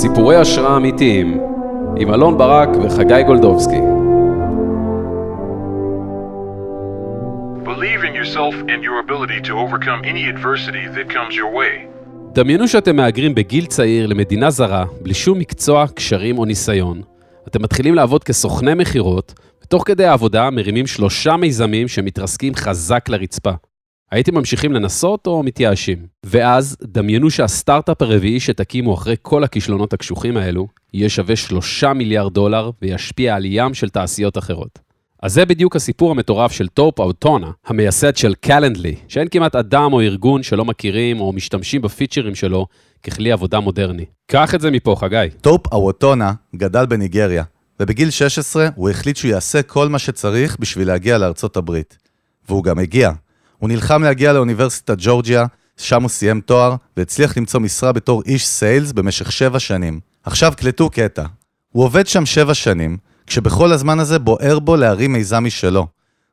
סיפורי השראה אמיתיים עם אלון ברק וחגי גולדובסקי. דמיינו שאתם מהגרים בגיל צעיר למדינה זרה, בלי שום מקצוע, קשרים או ניסיון. אתם מתחילים לעבוד כסוכני מכירות, ותוך כדי העבודה מרימים שלושה מיזמים שמתרסקים חזק לרצפה. הייתם ממשיכים לנסות או מתייאשים? ואז דמיינו שהסטארט-אפ הרביעי שתקימו אחרי כל הכישלונות הקשוחים האלו, יהיה שווה שלושה מיליארד דולר וישפיע על ים של תעשיות אחרות. אז זה בדיוק הסיפור המטורף של טופ אווטונה, המייסד של Calendly, שאין כמעט אדם או ארגון שלא מכירים או משתמשים בפיצ'רים שלו ככלי עבודה מודרני. קח את זה מפה, חגי. טופ אווטונה גדל בניגריה, ובגיל 16 הוא החליט שהוא יעשה כל מה שצריך בשביל להגיע לארצות הברית. והוא גם הגיע. הוא נלחם להגיע לאוניברסיטת ג'ורג'יה, שם הוא סיים תואר, והצליח למצוא משרה בתור איש sales במשך שבע שנים. עכשיו קלטו קטע. הוא עובד שם שבע שנים, כשבכל הזמן הזה בוער בו להרים מיזם משלו.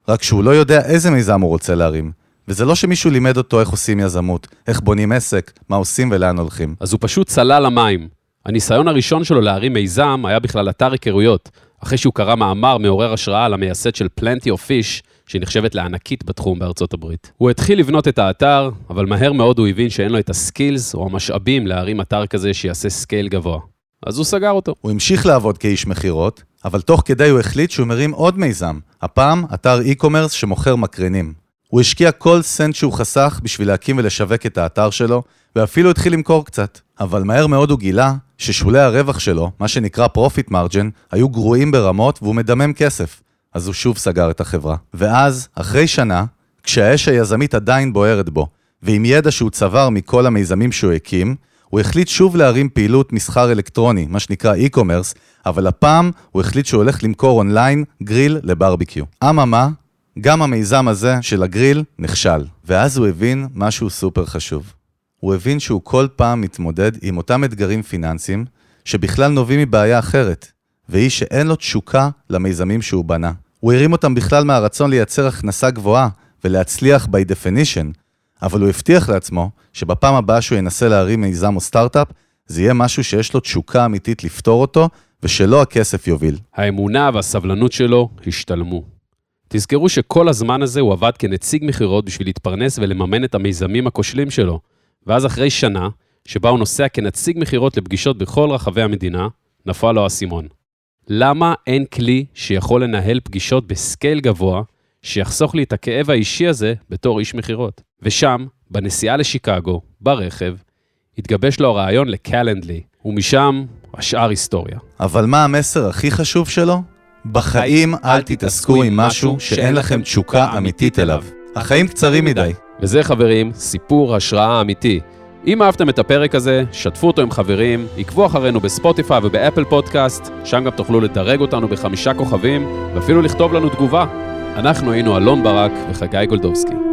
רק שהוא לא יודע איזה מיזם הוא רוצה להרים. וזה לא שמישהו לימד אותו איך עושים יזמות, איך בונים עסק, מה עושים ולאן הולכים. אז הוא פשוט צלל למים. הניסיון הראשון שלו להרים מיזם היה בכלל אתר היכרויות, אחרי שהוא קרא מאמר מעורר השראה על המייסד של Plenty of Fish, שנחשבת לענקית בתחום בארצות הברית. הוא התחיל לבנות את האתר, אבל מהר מאוד הוא הבין שאין לו את הסקילס או המשאבים להרים אתר כזה שיעשה scale גבוה. אז הוא סגר אותו. הוא המשיך לעבוד כאיש מכירות, אבל תוך כדי הוא החליט שהוא מרים עוד מיזם, הפעם אתר e-commerce שמוכר מקרנים. הוא השקיע כל סנט שהוא חסך בשביל להקים ולשווק את האתר שלו, ואפילו התחיל למכור קצת. אבל מהר מאוד הוא גילה ששולי הרווח שלו, מה שנקרא Profit Margin, היו גרועים ברמות והוא מדמם כסף. אז הוא שוב סגר את החברה. ואז, אחרי שנה, כשהאש היזמית עדיין בוערת בו, ועם ידע שהוא צבר מכל המיזמים שהוא הקים, הוא החליט שוב להרים פעילות מסחר אלקטרוני, מה שנקרא e-commerce, אבל הפעם הוא החליט שהוא הולך למכור אונליין גריל לברביקיו. אממה, גם המיזם הזה של הגריל נכשל. ואז הוא הבין משהו סופר חשוב. הוא הבין שהוא כל פעם מתמודד עם אותם אתגרים פיננסיים, שבכלל נובעים מבעיה אחרת, והיא שאין לו תשוקה למיזמים שהוא בנה. הוא הרים אותם בכלל מהרצון לייצר הכנסה גבוהה ולהצליח by definition, אבל הוא הבטיח לעצמו שבפעם הבאה שהוא ינסה להרים מיזם או סטארט-אפ, זה יהיה משהו שיש לו תשוקה אמיתית לפתור אותו, ושלא הכסף יוביל. האמונה והסבלנות שלו השתלמו. תזכרו שכל הזמן הזה הוא עבד כנציג מכירות בשביל להתפרנס ולממן את המיזמים הכושלים שלו. ואז אחרי שנה, שבה הוא נוסע כנציג מכירות לפגישות בכל רחבי המדינה, נפל לו האסימון. למה אין כלי שיכול לנהל פגישות בסקייל גבוה, שיחסוך לי את הכאב האישי הזה בתור איש מכירות? ושם, בנסיעה לשיקגו, ברכב, התגבש לו הרעיון לקלנדלי, ומשם השאר היסטוריה. אבל מה המסר הכי חשוב שלו? בחיים אל תתעסקו עם משהו שאין לכם תשוקה אמיתית אליו. החיים קצרים מדי. וזה, חברים, סיפור השראה אמיתי. אם אהבתם את הפרק הזה, שתפו אותו עם חברים, עקבו אחרינו בספוטיפיי ובאפל פודקאסט, שם גם תוכלו לדרג אותנו בחמישה כוכבים, ואפילו לכתוב לנו תגובה. אנחנו היינו אלון ברק וחגי גולדובסקי.